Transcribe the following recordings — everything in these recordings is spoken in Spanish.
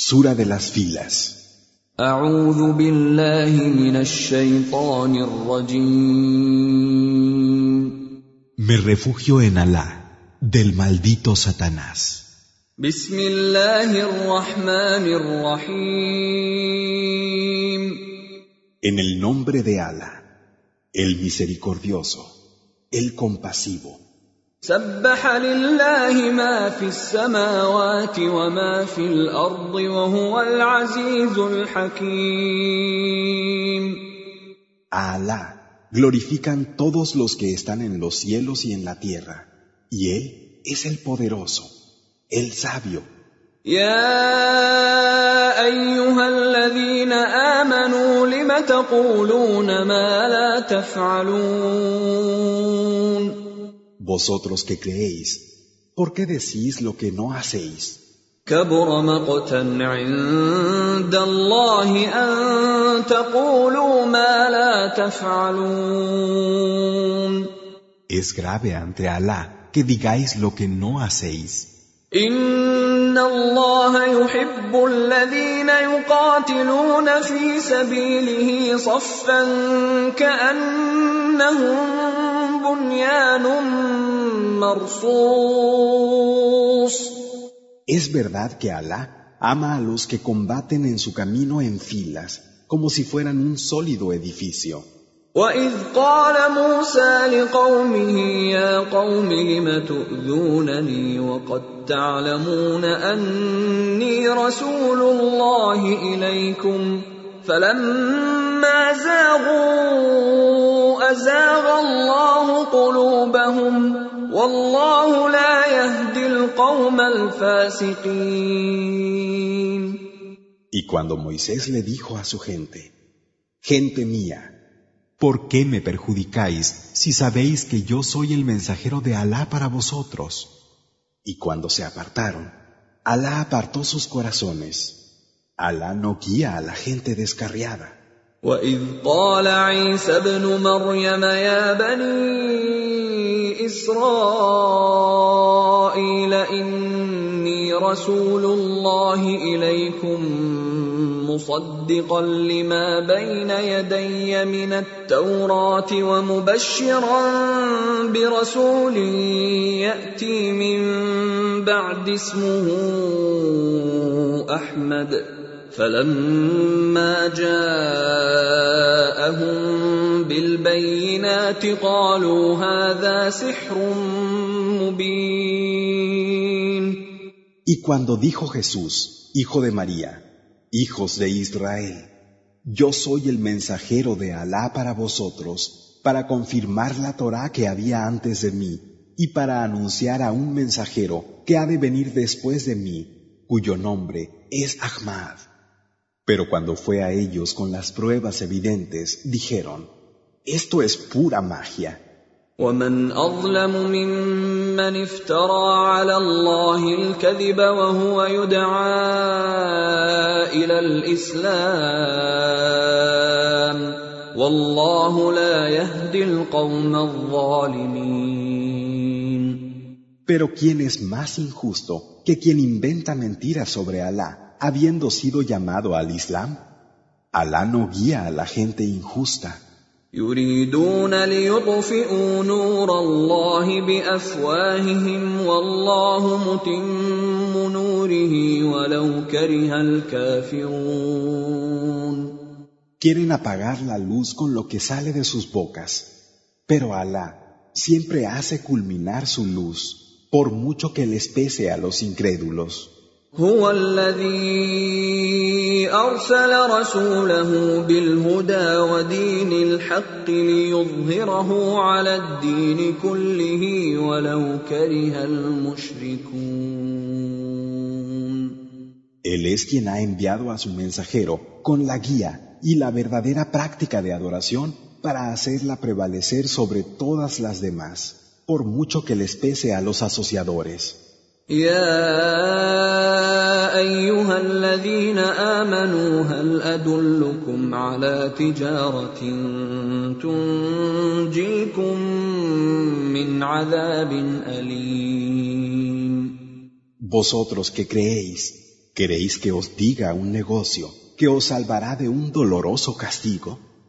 Sura de las filas. Me refugio en Alá, del maldito Satanás. En el nombre de Alá, el misericordioso, el compasivo. سبح لله ما في السماوات وما في الأرض وهو العزيز الحكيم A Alá glorifican todos los que están en los cielos y en la tierra, y Él es el poderoso, el sabio. يا أيها الذين آمنوا لم تقولون ما لا تفعلون Vosotros que creéis, ¿por qué decís lo que no hacéis? كبر مقتا عند الله أن تقولوا ما لا تفعلون Es grave ante Alá que digáis lo que no hacéis. إن الله يحب الذين يقاتلون في سبيله صفا كأنهم بنيان مرصوص Es verdad que Alá ama a los que combaten en su camino en filas, como si fueran un sólido edificio. وإذ قال موسى لقومه يا قوم لم تؤذونني وقد تعلمون أني رسول الله إليكم فلما زاغوا أزاغ الله قلوبهم والله لا يهدي القوم الفاسقين Y cuando Moisés le dijo a su gente, Gente mía, ¿por qué me perjudicáis si sabéis que yo soy el mensajero de Alá para vosotros? Y cuando se apartaron, Alá apartó sus corazones. Alá no guía a la gente descarriada. وإذ قال عيسى ابن مريم يا بني إسرائيل إني رسول الله إليكم مصدقا لما بين يدي من التوراة ومبشرا برسول يأتي من بعد اسمه أحمد. فلما جاءهم بالبينات قالوا هذا سحر مبين. Y cuando dijo Jesús, hijo de María, hijos de Israel, yo soy el mensajero de Alá para vosotros, para confirmar la Torá que había antes de mí, y para anunciar a un mensajero que ha de venir después de mí, cuyo nombre es Ahmad. Pero cuando fue a ellos con las pruebas evidentes, dijeron, esto es pura magia. ومن اظلم ممن افترى على الله الكذب وهو يدعى الى الاسلام والله لا يهدي القوم الظالمين Pero ¿quién es más injusto que quien inventa mentiras sobre Alá, habiendo sido llamado al Islam? Alá no guía a la gente injusta. يريدون ليطفئوا نور الله بافواههم والله متم نوره ولو كره الكافرون Quieren apagar la luz con lo que sale de sus bocas, pero Alá siempre hace culminar su luz, por mucho que les pese a los incrédulos. هو الذي ارسل رسوله بالهدى ودين الحق ليظهره على الدين كله ولو كره المشركون Él es quien ha enviado a su mensajero con la guía y la verdadera práctica de adoración para hacerla prevalecer sobre todas las demás, por mucho que les pese a los asociadores. يا ايها الذين امنوا هل ادلكم على تجاره تنجيكم من عذاب اليم Vosotros que creéis, ¿Queréis que os diga un negocio que os salvará de un doloroso castigo?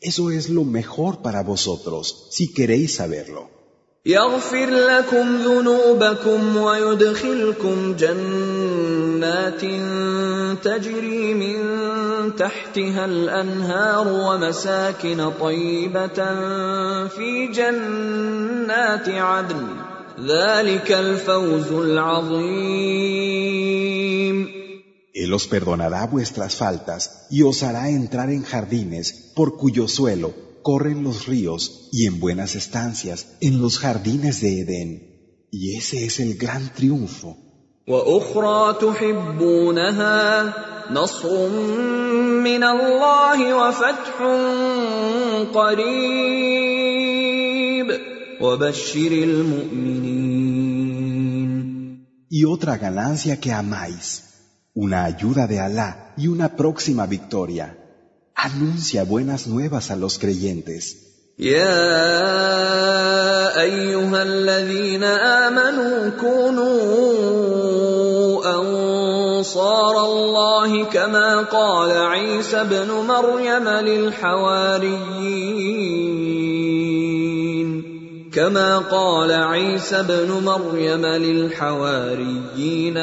Eso es lo mejor para vosotros, si queréis saberlo. يغفر لكم ذنوبكم ويدخلكم جنات تجري من تحتها الأنهار ومساكن طيبة في جنات عدن ذلك الفوز العظيم Él os perdonará vuestras faltas y os hará entrar en jardines por cuyo suelo corren los ríos y en buenas estancias en los jardines de Edén. Y ese es el gran triunfo. Y otra ganancia que amáis una ayuda de Alá y una próxima victoria. Anuncia buenas nuevas a los creyentes. يا ايها الذين امنوا كونوا انصار الله كما قال عيسى ابن مريم للحواريين كما قال عيسى ابن مريم للحواريين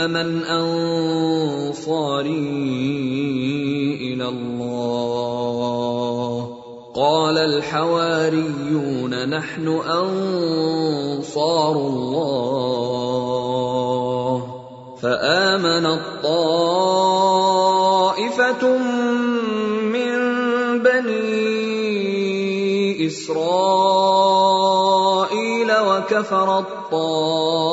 من انصاري إلى الله؟ قال الحواريون نحن انصار الله فامنت طائفه من بني اسرائيل وكفرت طائفه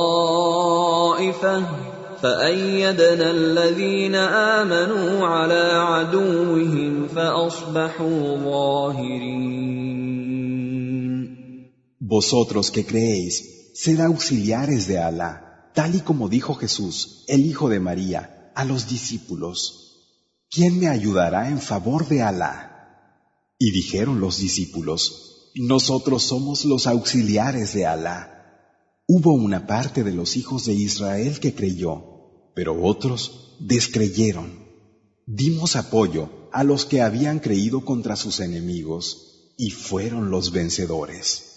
فأيدنا الذين آمنوا على عدوهم فأصبحوا ظاهرين Vosotros que creéis, sed auxiliares de Alá, tal y como dijo Jesús, el Hijo de María, a los discípulos. ¿Quién me ayudará en favor de Alá? Y dijeron los discípulos, nosotros somos los auxiliares de Alá. Hubo una parte de los hijos de Israel que creyó, pero otros descreyeron. Dimos apoyo a los que habían creído contra sus enemigos y fueron los vencedores.